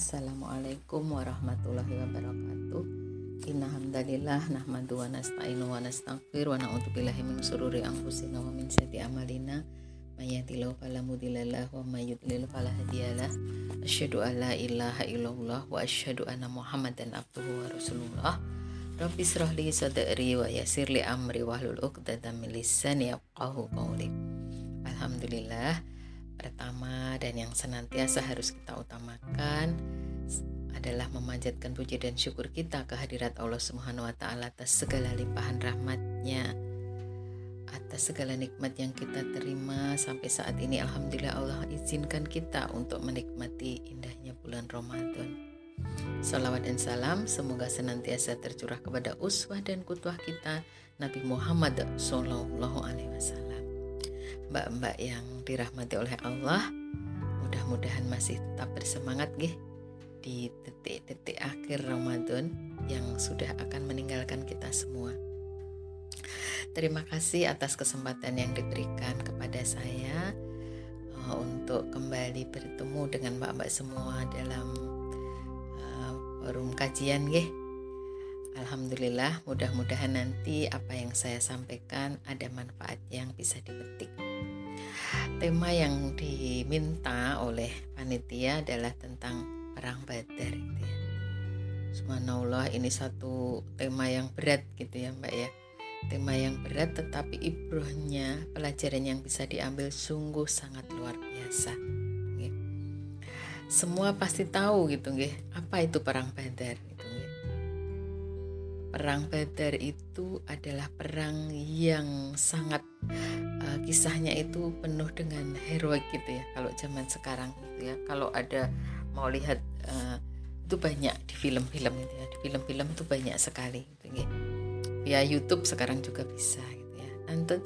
Assalamualaikum warahmatullahi wabarakatuh. Inna hamdalillah nahmadu wa nasta'inu wa nastaghfir wa na'udzubillahi min sururi anfusina wa min sayyiati amalina may yahdihillahu fala mudhillalah wa may yudlil fala hadiyalah. Asyhadu an la ilaha illallah wa asyhadu anna Muhammadan abduhu wa rasulullah. Rabbi israh li sadri wa yassir li amri wahlul 'uqdatam min lisani yafqahu qawli. Alhamdulillah pertama dan yang senantiasa harus kita utamakan adalah memanjatkan puji dan syukur kita kehadirat Allah Subhanahu wa taala atas segala limpahan rahmatnya atas segala nikmat yang kita terima. Sampai saat ini alhamdulillah Allah izinkan kita untuk menikmati indahnya bulan Ramadan. Salawat dan salam semoga senantiasa tercurah kepada uswah dan kutwah kita Nabi Muhammad Sallallahu Alaihi Wasallam. Mbak-mbak yang dirahmati oleh Allah mudah-mudahan masih tetap bersemangat gih di detik-detik akhir Ramadan yang sudah akan meninggalkan kita semua. Terima kasih atas kesempatan yang diberikan kepada saya uh, untuk kembali bertemu dengan mbak-mbak semua dalam uh, forum kajian. Alhamdulillah, mudah-mudahan nanti apa yang saya sampaikan ada manfaat yang bisa dipetik tema yang diminta oleh panitia adalah tentang perang Badar gitu ya. Subhanallah ini satu tema yang berat gitu ya Mbak ya. Tema yang berat tetapi ibrohnya pelajaran yang bisa diambil sungguh sangat luar biasa. Semua pasti tahu gitu nggih, apa itu perang Badar gitu. Perang Badar itu adalah perang yang sangat uh, kisahnya itu penuh dengan heroik gitu ya kalau zaman sekarang gitu ya kalau ada mau lihat uh, itu banyak di film-film gitu ya. Di film-film itu banyak sekali gitu ya via YouTube sekarang juga bisa gitu ya. Nanti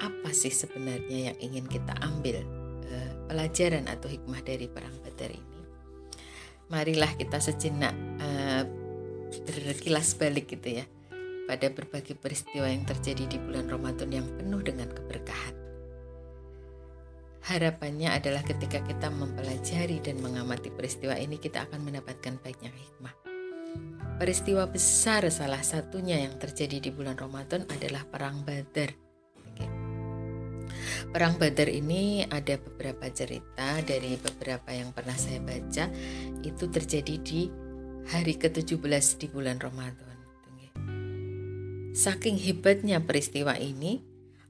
apa sih sebenarnya yang ingin kita ambil uh, pelajaran atau hikmah dari perang Badar ini? Marilah kita sejenak uh, berkilas balik gitu ya pada berbagai peristiwa yang terjadi di bulan Ramadan yang penuh dengan keberkahan. Harapannya adalah ketika kita mempelajari dan mengamati peristiwa ini kita akan mendapatkan banyak hikmah. Peristiwa besar salah satunya yang terjadi di bulan Ramadan adalah Perang Badar. Perang Badar ini ada beberapa cerita dari beberapa yang pernah saya baca itu terjadi di hari ke-17 di bulan Ramadan. Saking hebatnya peristiwa ini,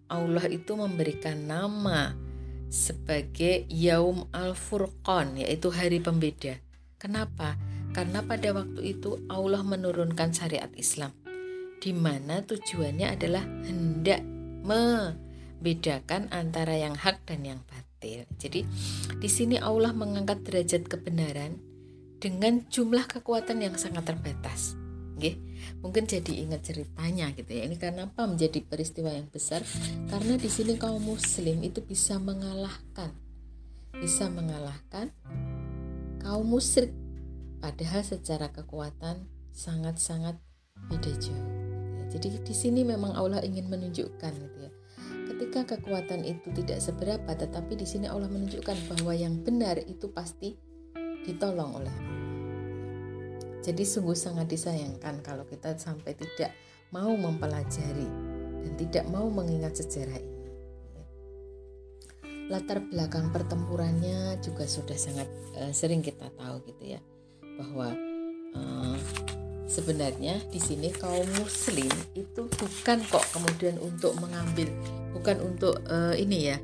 Allah itu memberikan nama sebagai Yaum Al-Furqan, yaitu hari pembeda. Kenapa? Karena pada waktu itu Allah menurunkan syariat Islam, di mana tujuannya adalah hendak membedakan antara yang hak dan yang batil. Jadi, di sini Allah mengangkat derajat kebenaran dengan jumlah kekuatan yang sangat terbatas. Nggih. Mungkin jadi ingat ceritanya gitu ya. Ini karena apa menjadi peristiwa yang besar? Karena di sini kaum muslim itu bisa mengalahkan bisa mengalahkan kaum musyrik padahal secara kekuatan sangat-sangat beda jauh. Ya. Jadi di sini memang Allah ingin menunjukkan gitu ya. Ketika kekuatan itu tidak seberapa, tetapi di sini Allah menunjukkan bahwa yang benar itu pasti ditolong oleh Allah. Jadi sungguh sangat disayangkan kalau kita sampai tidak mau mempelajari dan tidak mau mengingat sejarah ini. Latar belakang pertempurannya juga sudah sangat uh, sering kita tahu gitu ya bahwa uh, sebenarnya di sini kaum muslim itu bukan kok kemudian untuk mengambil bukan untuk uh, ini ya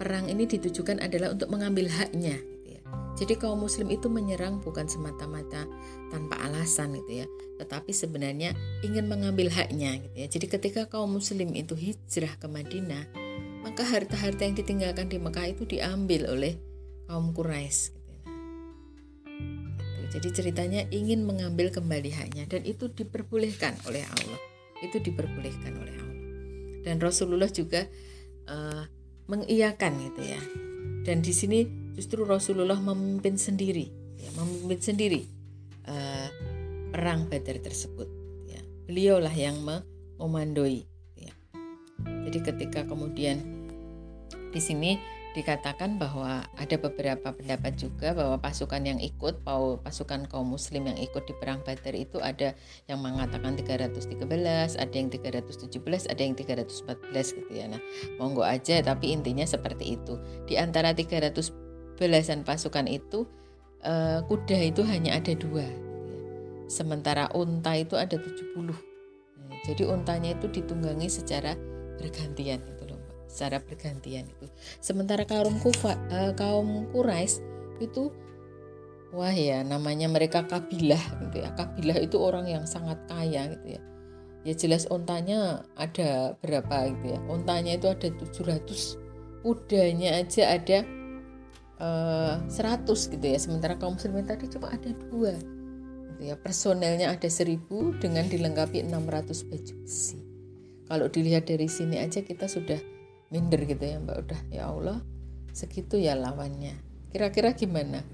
perang ini ditujukan adalah untuk mengambil haknya jadi kaum muslim itu menyerang bukan semata-mata tanpa alasan gitu ya, tetapi sebenarnya ingin mengambil haknya gitu ya. Jadi ketika kaum muslim itu hijrah ke Madinah, maka harta-harta yang ditinggalkan di Mekah itu diambil oleh kaum Quraisy gitu. Ya. gitu. Jadi ceritanya ingin mengambil kembali haknya dan itu diperbolehkan oleh Allah. Itu diperbolehkan oleh Allah. Dan Rasulullah juga uh, mengiyakan gitu ya. Dan di sini justru Rasulullah memimpin sendiri, ya, memimpin sendiri uh, perang Badar tersebut. Ya. Beliaulah yang memandoi. Ya. Jadi ketika kemudian di sini dikatakan bahwa ada beberapa pendapat juga bahwa pasukan yang ikut pasukan kaum muslim yang ikut di perang Badar itu ada yang mengatakan 313 ada yang 317 ada yang 314 gitu ya nah monggo aja tapi intinya seperti itu di antara 300 belasan pasukan itu uh, kuda itu hanya ada dua sementara unta itu ada 70 nah, jadi untanya itu ditunggangi secara bergantian gitu loh secara bergantian itu. Sementara kaum Kufa, uh, kaum Quraisy itu wah ya namanya mereka kabilah gitu ya. Kabilah itu orang yang sangat kaya gitu ya. Ya jelas ontanya ada berapa gitu ya. Ontanya itu ada 700, kudanya aja ada eh, 100 gitu ya. Sementara kaum muslimin tadi cuma ada dua gitu ya. Personelnya ada 1000 dengan dilengkapi 600 baju besi. Kalau dilihat dari sini aja kita sudah minder gitu ya mbak udah ya Allah segitu ya lawannya kira-kira gimana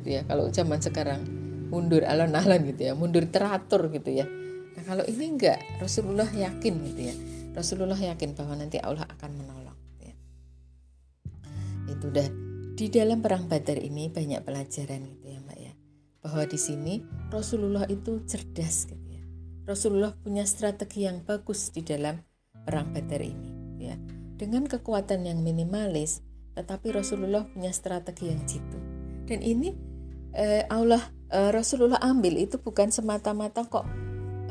gitu ya kalau zaman sekarang mundur alon-alon gitu ya mundur teratur gitu ya nah kalau ini enggak Rasulullah yakin gitu ya Rasulullah yakin bahwa nanti Allah akan menolong gitu ya. itu udah di dalam perang Badar ini banyak pelajaran gitu ya mbak ya. Bahwa di sini Rasulullah itu cerdas gitu ya. Rasulullah punya strategi yang bagus di dalam perang Badar ini ya. Dengan kekuatan yang minimalis, tetapi Rasulullah punya strategi yang jitu. Dan ini eh, Allah eh, Rasulullah ambil itu bukan semata-mata kok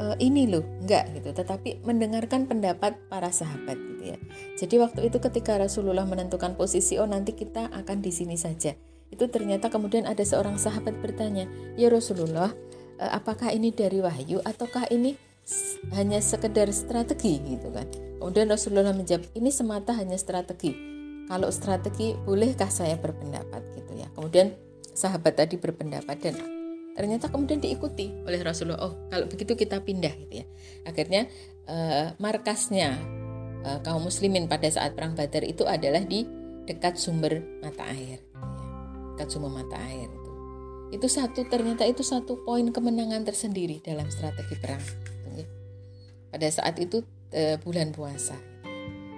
eh, ini loh, enggak gitu, tetapi mendengarkan pendapat para sahabat. gitu ya. Jadi waktu itu ketika Rasulullah menentukan posisi, oh nanti kita akan di sini saja. Itu ternyata kemudian ada seorang sahabat bertanya, "Ya Rasulullah, eh, apakah ini dari wahyu ataukah ini hanya sekedar strategi gitu kan?" Kemudian Rasulullah menjawab, ini semata hanya strategi. Kalau strategi, bolehkah saya berpendapat gitu ya? Kemudian sahabat tadi berpendapat dan ternyata kemudian diikuti oleh Rasulullah. Oh, kalau begitu kita pindah gitu ya. Akhirnya uh, markasnya uh, kaum muslimin pada saat perang Badar itu adalah di dekat sumber mata air. Gitu ya. Dekat sumber mata air itu. Itu satu ternyata itu satu poin kemenangan tersendiri dalam strategi perang. Gitu ya. Pada saat itu e, bulan puasa.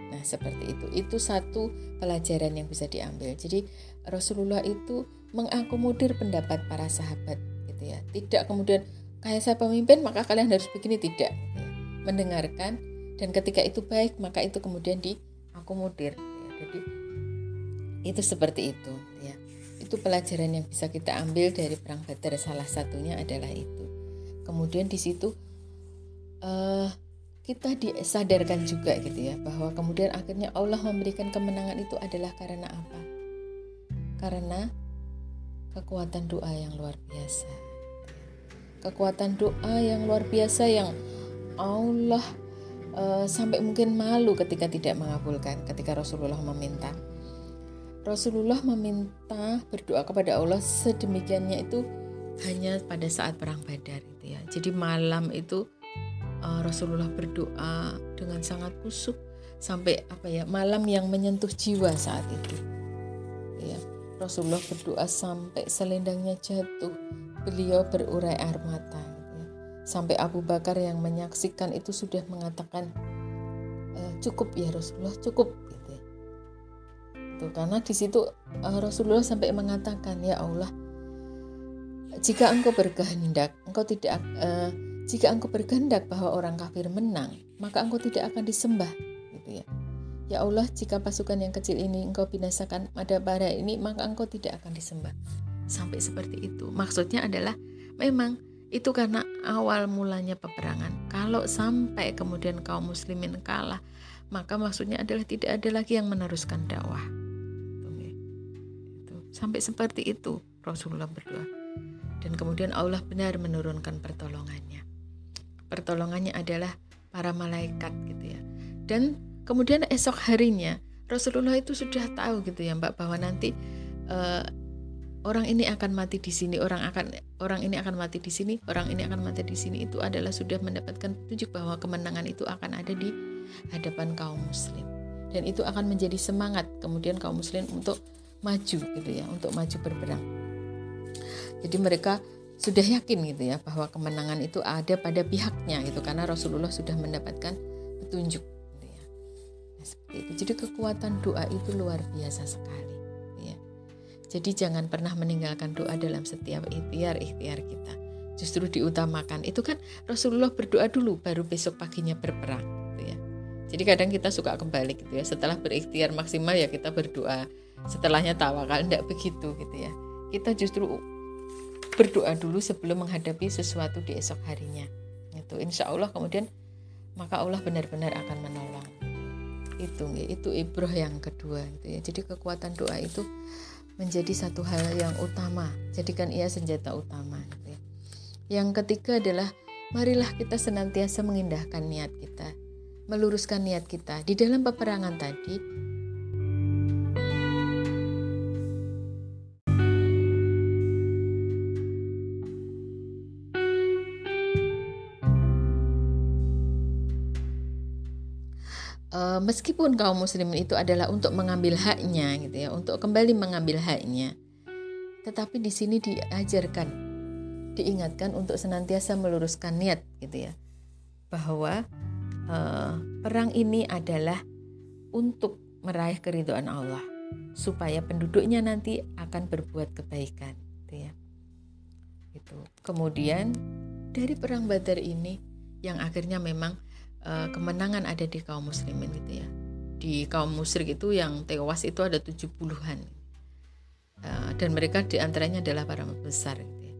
Nah, seperti itu. Itu satu pelajaran yang bisa diambil. Jadi Rasulullah itu mengakomodir pendapat para sahabat gitu ya. Tidak kemudian kayak saya pemimpin maka kalian harus begini tidak. Gitu ya. Mendengarkan dan ketika itu baik maka itu kemudian diakomodir. Ya. Jadi itu seperti itu ya. Itu pelajaran yang bisa kita ambil dari perang Badar salah satunya adalah itu. Kemudian di situ uh, kita disadarkan juga gitu ya bahwa kemudian akhirnya Allah memberikan kemenangan itu adalah karena apa? Karena kekuatan doa yang luar biasa. Kekuatan doa yang luar biasa yang Allah uh, sampai mungkin malu ketika tidak mengabulkan ketika Rasulullah meminta. Rasulullah meminta berdoa kepada Allah sedemikiannya itu hanya pada saat perang Badar itu ya. Jadi malam itu uh, Rasulullah berdoa dengan sangat kusuk sampai apa ya malam yang menyentuh jiwa saat itu ya Rasulullah berdoa sampai selendangnya jatuh beliau berurai air mata. Sampai Abu Bakar yang menyaksikan itu sudah mengatakan e, cukup ya Rasulullah cukup gitu ya. itu karena di situ uh, Rasulullah sampai mengatakan ya Allah jika engkau berkehendak engkau tidak uh, jika engkau berkehendak bahwa orang kafir menang, maka engkau tidak akan disembah, gitu ya. Ya Allah, jika pasukan yang kecil ini engkau binasakan pada para ini, maka engkau tidak akan disembah. Sampai seperti itu. Maksudnya adalah memang itu karena awal mulanya peperangan. Kalau sampai kemudian kaum muslimin kalah, maka maksudnya adalah tidak ada lagi yang meneruskan dakwah. Sampai seperti itu Rasulullah berdoa. Dan kemudian Allah benar menurunkan pertolongannya pertolongannya adalah para malaikat gitu ya. Dan kemudian esok harinya Rasulullah itu sudah tahu gitu ya Mbak bahwa nanti uh, orang ini akan mati di sini, orang akan orang ini akan mati di sini, orang ini akan mati di sini itu adalah sudah mendapatkan petunjuk bahwa kemenangan itu akan ada di hadapan kaum muslim. Dan itu akan menjadi semangat kemudian kaum muslim untuk maju gitu ya, untuk maju berperang. Jadi mereka sudah yakin gitu ya bahwa kemenangan itu ada pada pihaknya gitu karena Rasulullah sudah mendapatkan petunjuk gitu ya. Nah, seperti itu. Jadi kekuatan doa itu luar biasa sekali. Jadi jangan pernah meninggalkan doa dalam setiap ikhtiar-ikhtiar kita. Justru diutamakan. Itu kan Rasulullah berdoa dulu baru besok paginya berperang gitu ya. Jadi kadang kita suka kembali gitu ya. Setelah berikhtiar maksimal ya kita berdoa. Setelahnya tawakal enggak begitu gitu ya. Kita justru berdoa dulu sebelum menghadapi sesuatu di esok harinya. Itu insya Allah kemudian maka Allah benar-benar akan menolong. Itu itu ibroh yang kedua gitu ya. Jadi kekuatan doa itu menjadi satu hal yang utama. Jadikan ia senjata utama. Gitu ya. Yang ketiga adalah marilah kita senantiasa mengindahkan niat kita, meluruskan niat kita di dalam peperangan tadi. Meskipun kaum muslimin itu adalah untuk mengambil haknya gitu ya, untuk kembali mengambil haknya. Tetapi di sini diajarkan, diingatkan untuk senantiasa meluruskan niat gitu ya. Bahwa uh, perang ini adalah untuk meraih keridhaan Allah supaya penduduknya nanti akan berbuat kebaikan gitu ya. Itu. Kemudian dari perang Badar ini yang akhirnya memang uh, kemenangan ada di kaum muslimin gitu ya. Di kaum musyrik itu yang tewas itu ada tujuh puluhan. Uh, dan mereka di antaranya adalah para besar gitu ya.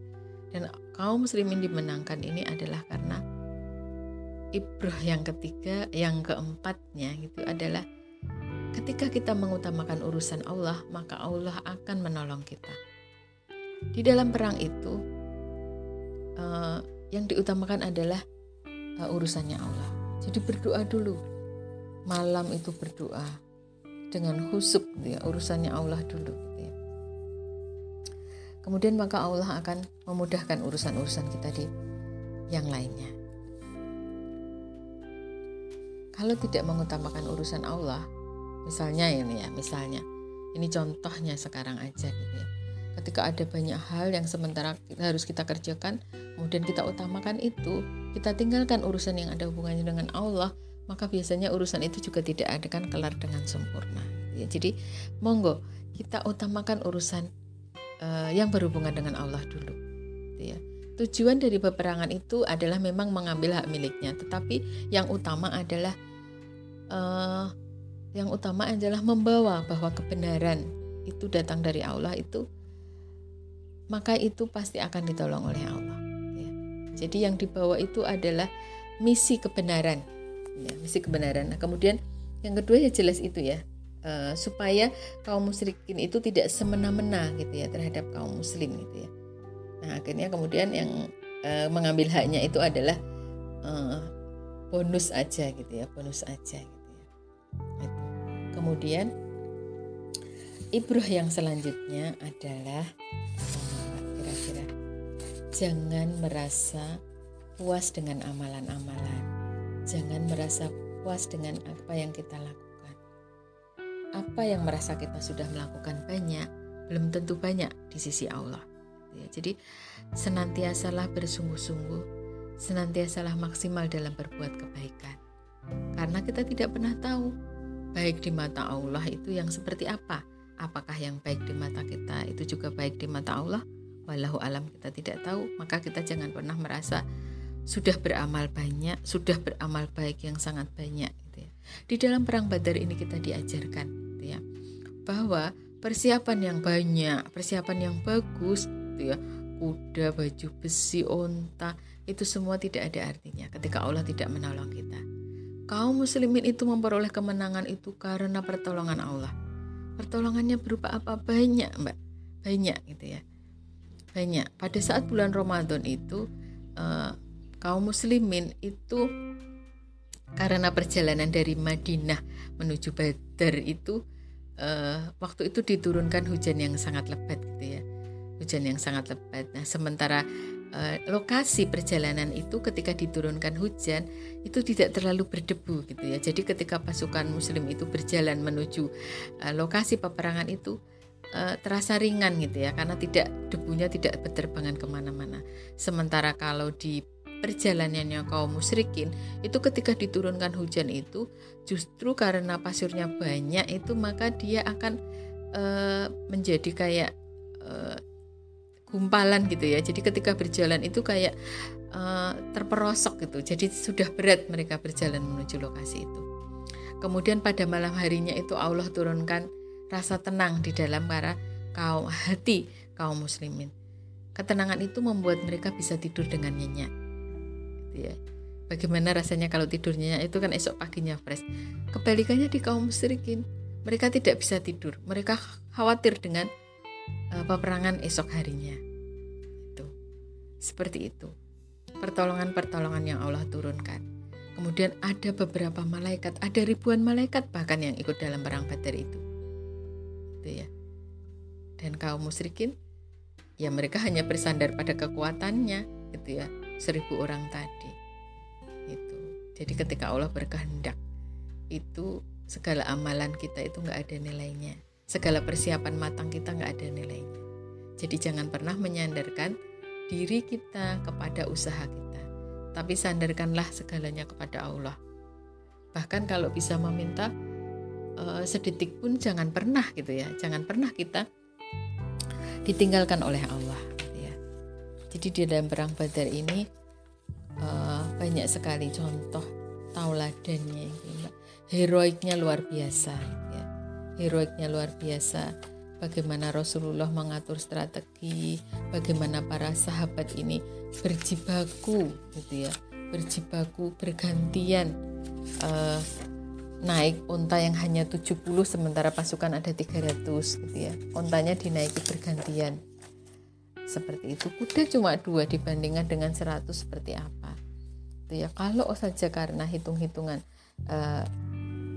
dan kaum muslimin dimenangkan ini adalah karena ibrah yang ketiga yang keempatnya gitu adalah ketika kita mengutamakan urusan Allah maka Allah akan menolong kita. Di dalam perang itu uh, yang diutamakan adalah urusannya Allah jadi berdoa dulu. Malam itu berdoa dengan husuk gitu ya, urusannya Allah dulu gitu ya. Kemudian maka Allah akan memudahkan urusan-urusan kita di yang lainnya. Kalau tidak mengutamakan urusan Allah, misalnya ini ya, misalnya ini contohnya sekarang aja gitu ya. Ketika ada banyak hal yang sementara harus kita kerjakan, kemudian kita utamakan itu, kita tinggalkan urusan yang ada hubungannya dengan Allah, maka biasanya urusan itu juga tidak akan kelar dengan sempurna. Ya, jadi monggo kita utamakan urusan uh, yang berhubungan dengan Allah dulu. Ya. Tujuan dari peperangan itu adalah memang mengambil hak miliknya, tetapi yang utama adalah uh, yang utama adalah membawa bahwa kebenaran itu datang dari Allah itu maka itu pasti akan ditolong oleh Allah. Jadi yang dibawa itu adalah misi kebenaran, ya, misi kebenaran. Nah, kemudian yang kedua ya jelas itu ya, uh, supaya kaum musyrikin itu tidak semena-mena gitu ya terhadap kaum muslim gitu ya. Nah akhirnya kemudian yang uh, mengambil haknya itu adalah uh, bonus aja gitu ya, bonus aja gitu ya. Gitu. Kemudian ibroh yang selanjutnya adalah Jangan merasa puas dengan amalan-amalan. Jangan merasa puas dengan apa yang kita lakukan. Apa yang merasa kita sudah melakukan banyak, belum tentu banyak di sisi Allah. Ya, jadi senantiasalah bersungguh-sungguh, senantiasalah maksimal dalam berbuat kebaikan. Karena kita tidak pernah tahu baik di mata Allah itu yang seperti apa. Apakah yang baik di mata kita itu juga baik di mata Allah? Walau alam kita tidak tahu, maka kita jangan pernah merasa sudah beramal banyak, sudah beramal baik yang sangat banyak gitu ya. Di dalam perang Badar ini kita diajarkan gitu ya bahwa persiapan yang banyak, persiapan yang bagus gitu ya, kuda, baju besi, onta, itu semua tidak ada artinya ketika Allah tidak menolong kita. Kaum muslimin itu memperoleh kemenangan itu karena pertolongan Allah. Pertolongannya berupa apa banyak, Mbak? Banyak gitu ya banyak. Pada saat bulan Ramadan itu uh, kaum muslimin itu karena perjalanan dari Madinah menuju Badar itu uh, waktu itu diturunkan hujan yang sangat lebat gitu ya. Hujan yang sangat lebat. Nah, sementara uh, lokasi perjalanan itu ketika diturunkan hujan itu tidak terlalu berdebu gitu ya. Jadi ketika pasukan muslim itu berjalan menuju lokasi peperangan itu uh, terasa ringan gitu ya karena tidak debunya tidak berterbangan ke mana-mana sementara kalau di perjalanannya kaum musyrikin itu ketika diturunkan hujan itu justru karena pasirnya banyak itu maka dia akan uh, menjadi kayak uh, gumpalan gitu ya. Jadi ketika berjalan itu kayak uh, terperosok gitu. Jadi sudah berat mereka berjalan menuju lokasi itu. Kemudian pada malam harinya itu Allah turunkan rasa tenang di dalam para kaum hati kaum muslimin. Ketenangan itu membuat mereka bisa tidur dengan nyenyak. Gitu ya. Bagaimana rasanya kalau tidurnya itu kan esok paginya fresh. Kebalikannya di kaum musyrikin, mereka tidak bisa tidur. Mereka khawatir dengan uh, peperangan esok harinya. Itu. Seperti itu. Pertolongan-pertolongan yang Allah turunkan. Kemudian ada beberapa malaikat, ada ribuan malaikat bahkan yang ikut dalam perang Badar itu. Itu ya. Dan kaum musyrikin ya mereka hanya bersandar pada kekuatannya gitu ya. Seribu orang tadi jadi ketika Allah berkehendak itu segala amalan kita itu nggak ada nilainya. Segala persiapan matang kita nggak ada nilainya. Jadi jangan pernah menyandarkan diri kita kepada usaha kita. Tapi sandarkanlah segalanya kepada Allah. Bahkan kalau bisa meminta uh, sedetik pun jangan pernah gitu ya. Jangan pernah kita ditinggalkan oleh Allah. Gitu ya. Jadi di dalam perang Badar ini uh, banyak sekali contoh tauladannya gitu, heroiknya luar biasa ya. heroiknya luar biasa bagaimana Rasulullah mengatur strategi bagaimana para sahabat ini berjibaku gitu ya berjibaku bergantian uh, naik unta yang hanya 70 sementara pasukan ada 300 gitu ya. Untanya dinaiki bergantian. Seperti itu. Kuda cuma dua dibandingkan dengan 100 seperti apa. Itu ya. Kalau saja karena hitung-hitungan uh,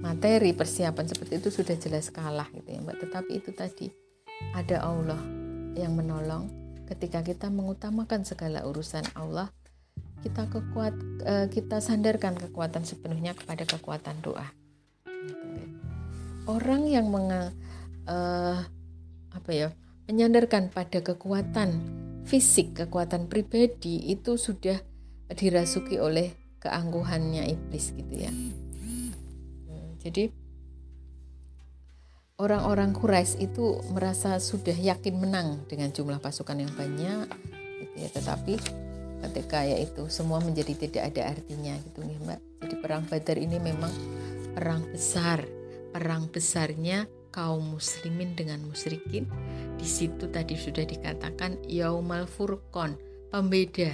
materi persiapan seperti itu sudah jelas kalah gitu ya mbak. Tetapi itu tadi ada Allah yang menolong. Ketika kita mengutamakan segala urusan Allah kita kekuat uh, kita sandarkan kekuatan sepenuhnya kepada kekuatan doa. Orang yang meng, uh, apa ya menyandarkan pada kekuatan fisik, kekuatan pribadi itu sudah dirasuki oleh keangkuhannya iblis gitu ya. Jadi orang-orang Quraisy itu merasa sudah yakin menang dengan jumlah pasukan yang banyak gitu ya, tetapi ketika ya itu semua menjadi tidak ada artinya gitu nih Mbak. Jadi perang Badar ini memang perang besar, perang besarnya kaum muslimin dengan musyrikin. Di situ tadi sudah dikatakan yaumal furqon pembeda.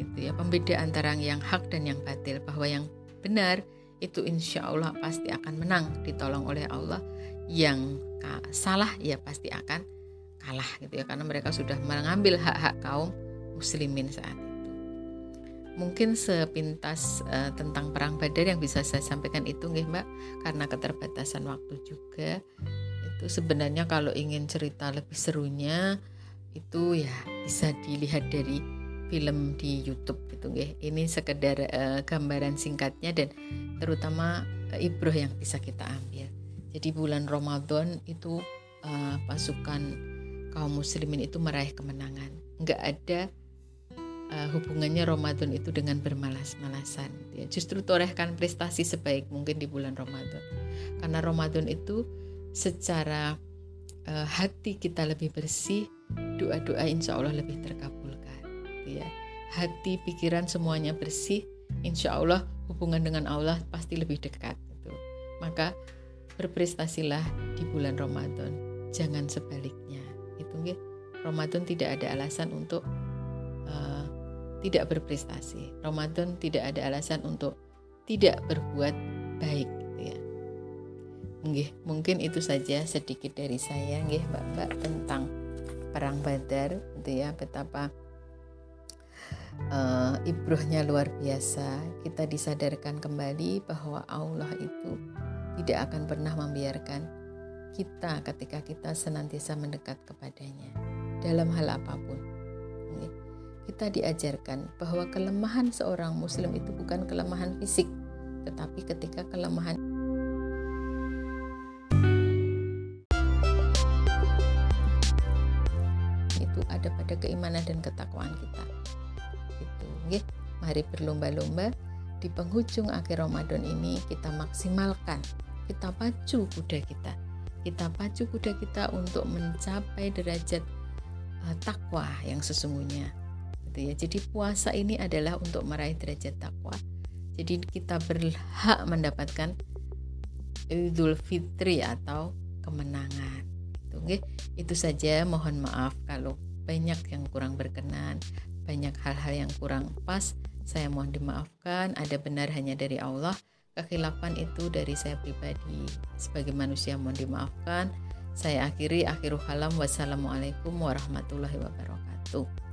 Itu ya pembeda antara yang hak dan yang batil. Bahwa yang benar itu insya Allah pasti akan menang ditolong oleh Allah. Yang salah ya pasti akan kalah gitu ya karena mereka sudah mengambil hak-hak kaum muslimin saat itu mungkin sepintas uh, tentang perang Badar yang bisa saya sampaikan itu nih Mbak karena keterbatasan waktu juga itu sebenarnya kalau ingin cerita lebih serunya itu ya bisa dilihat dari film di YouTube gitu nggih. Ini sekedar uh, gambaran singkatnya dan terutama uh, ibroh yang bisa kita ambil. Jadi bulan Ramadan itu uh, pasukan kaum muslimin itu meraih kemenangan. Enggak ada uh, hubungannya Ramadan itu dengan bermalas-malasan. Ya. Justru torehkan prestasi sebaik mungkin di bulan Ramadan. Karena Ramadan itu secara uh, hati kita lebih bersih, doa-doa insya Allah lebih terkabulkan. Ya. Hati, pikiran semuanya bersih, insya Allah hubungan dengan Allah pasti lebih dekat. Gitu. Maka berprestasilah di bulan Ramadan, jangan sebaliknya. Itu gitu, Ramadan tidak ada alasan untuk tidak berprestasi. Ramadan tidak ada alasan untuk tidak berbuat baik Nggih, mungkin itu saja sedikit dari saya nggih Mbak-mbak tentang perang Badar gitu ya betapa uh, ibrohnya luar biasa. Kita disadarkan kembali bahwa Allah itu tidak akan pernah membiarkan kita ketika kita senantiasa mendekat kepadanya dalam hal apa pun. Kita diajarkan bahwa kelemahan seorang muslim itu bukan kelemahan fisik, tetapi ketika kelemahan ada pada keimanan dan ketakwaan kita. Itu, nggih. Mari berlomba-lomba di penghujung akhir Ramadan ini kita maksimalkan, kita pacu kuda kita kita pacu kuda kita untuk mencapai derajat uh, takwa yang sesungguhnya gitu ya. Jadi puasa ini adalah untuk meraih derajat takwa. Jadi kita berhak mendapatkan Idul Fitri atau kemenangan gitu. Okay? itu saja. Mohon maaf kalau banyak yang kurang berkenan banyak hal-hal yang kurang pas. Saya mohon dimaafkan. Ada benar hanya dari Allah. Kekhilafan itu dari saya pribadi. Sebagai manusia mohon dimaafkan. Saya akhiri akhiru kalam. Wassalamualaikum warahmatullahi wabarakatuh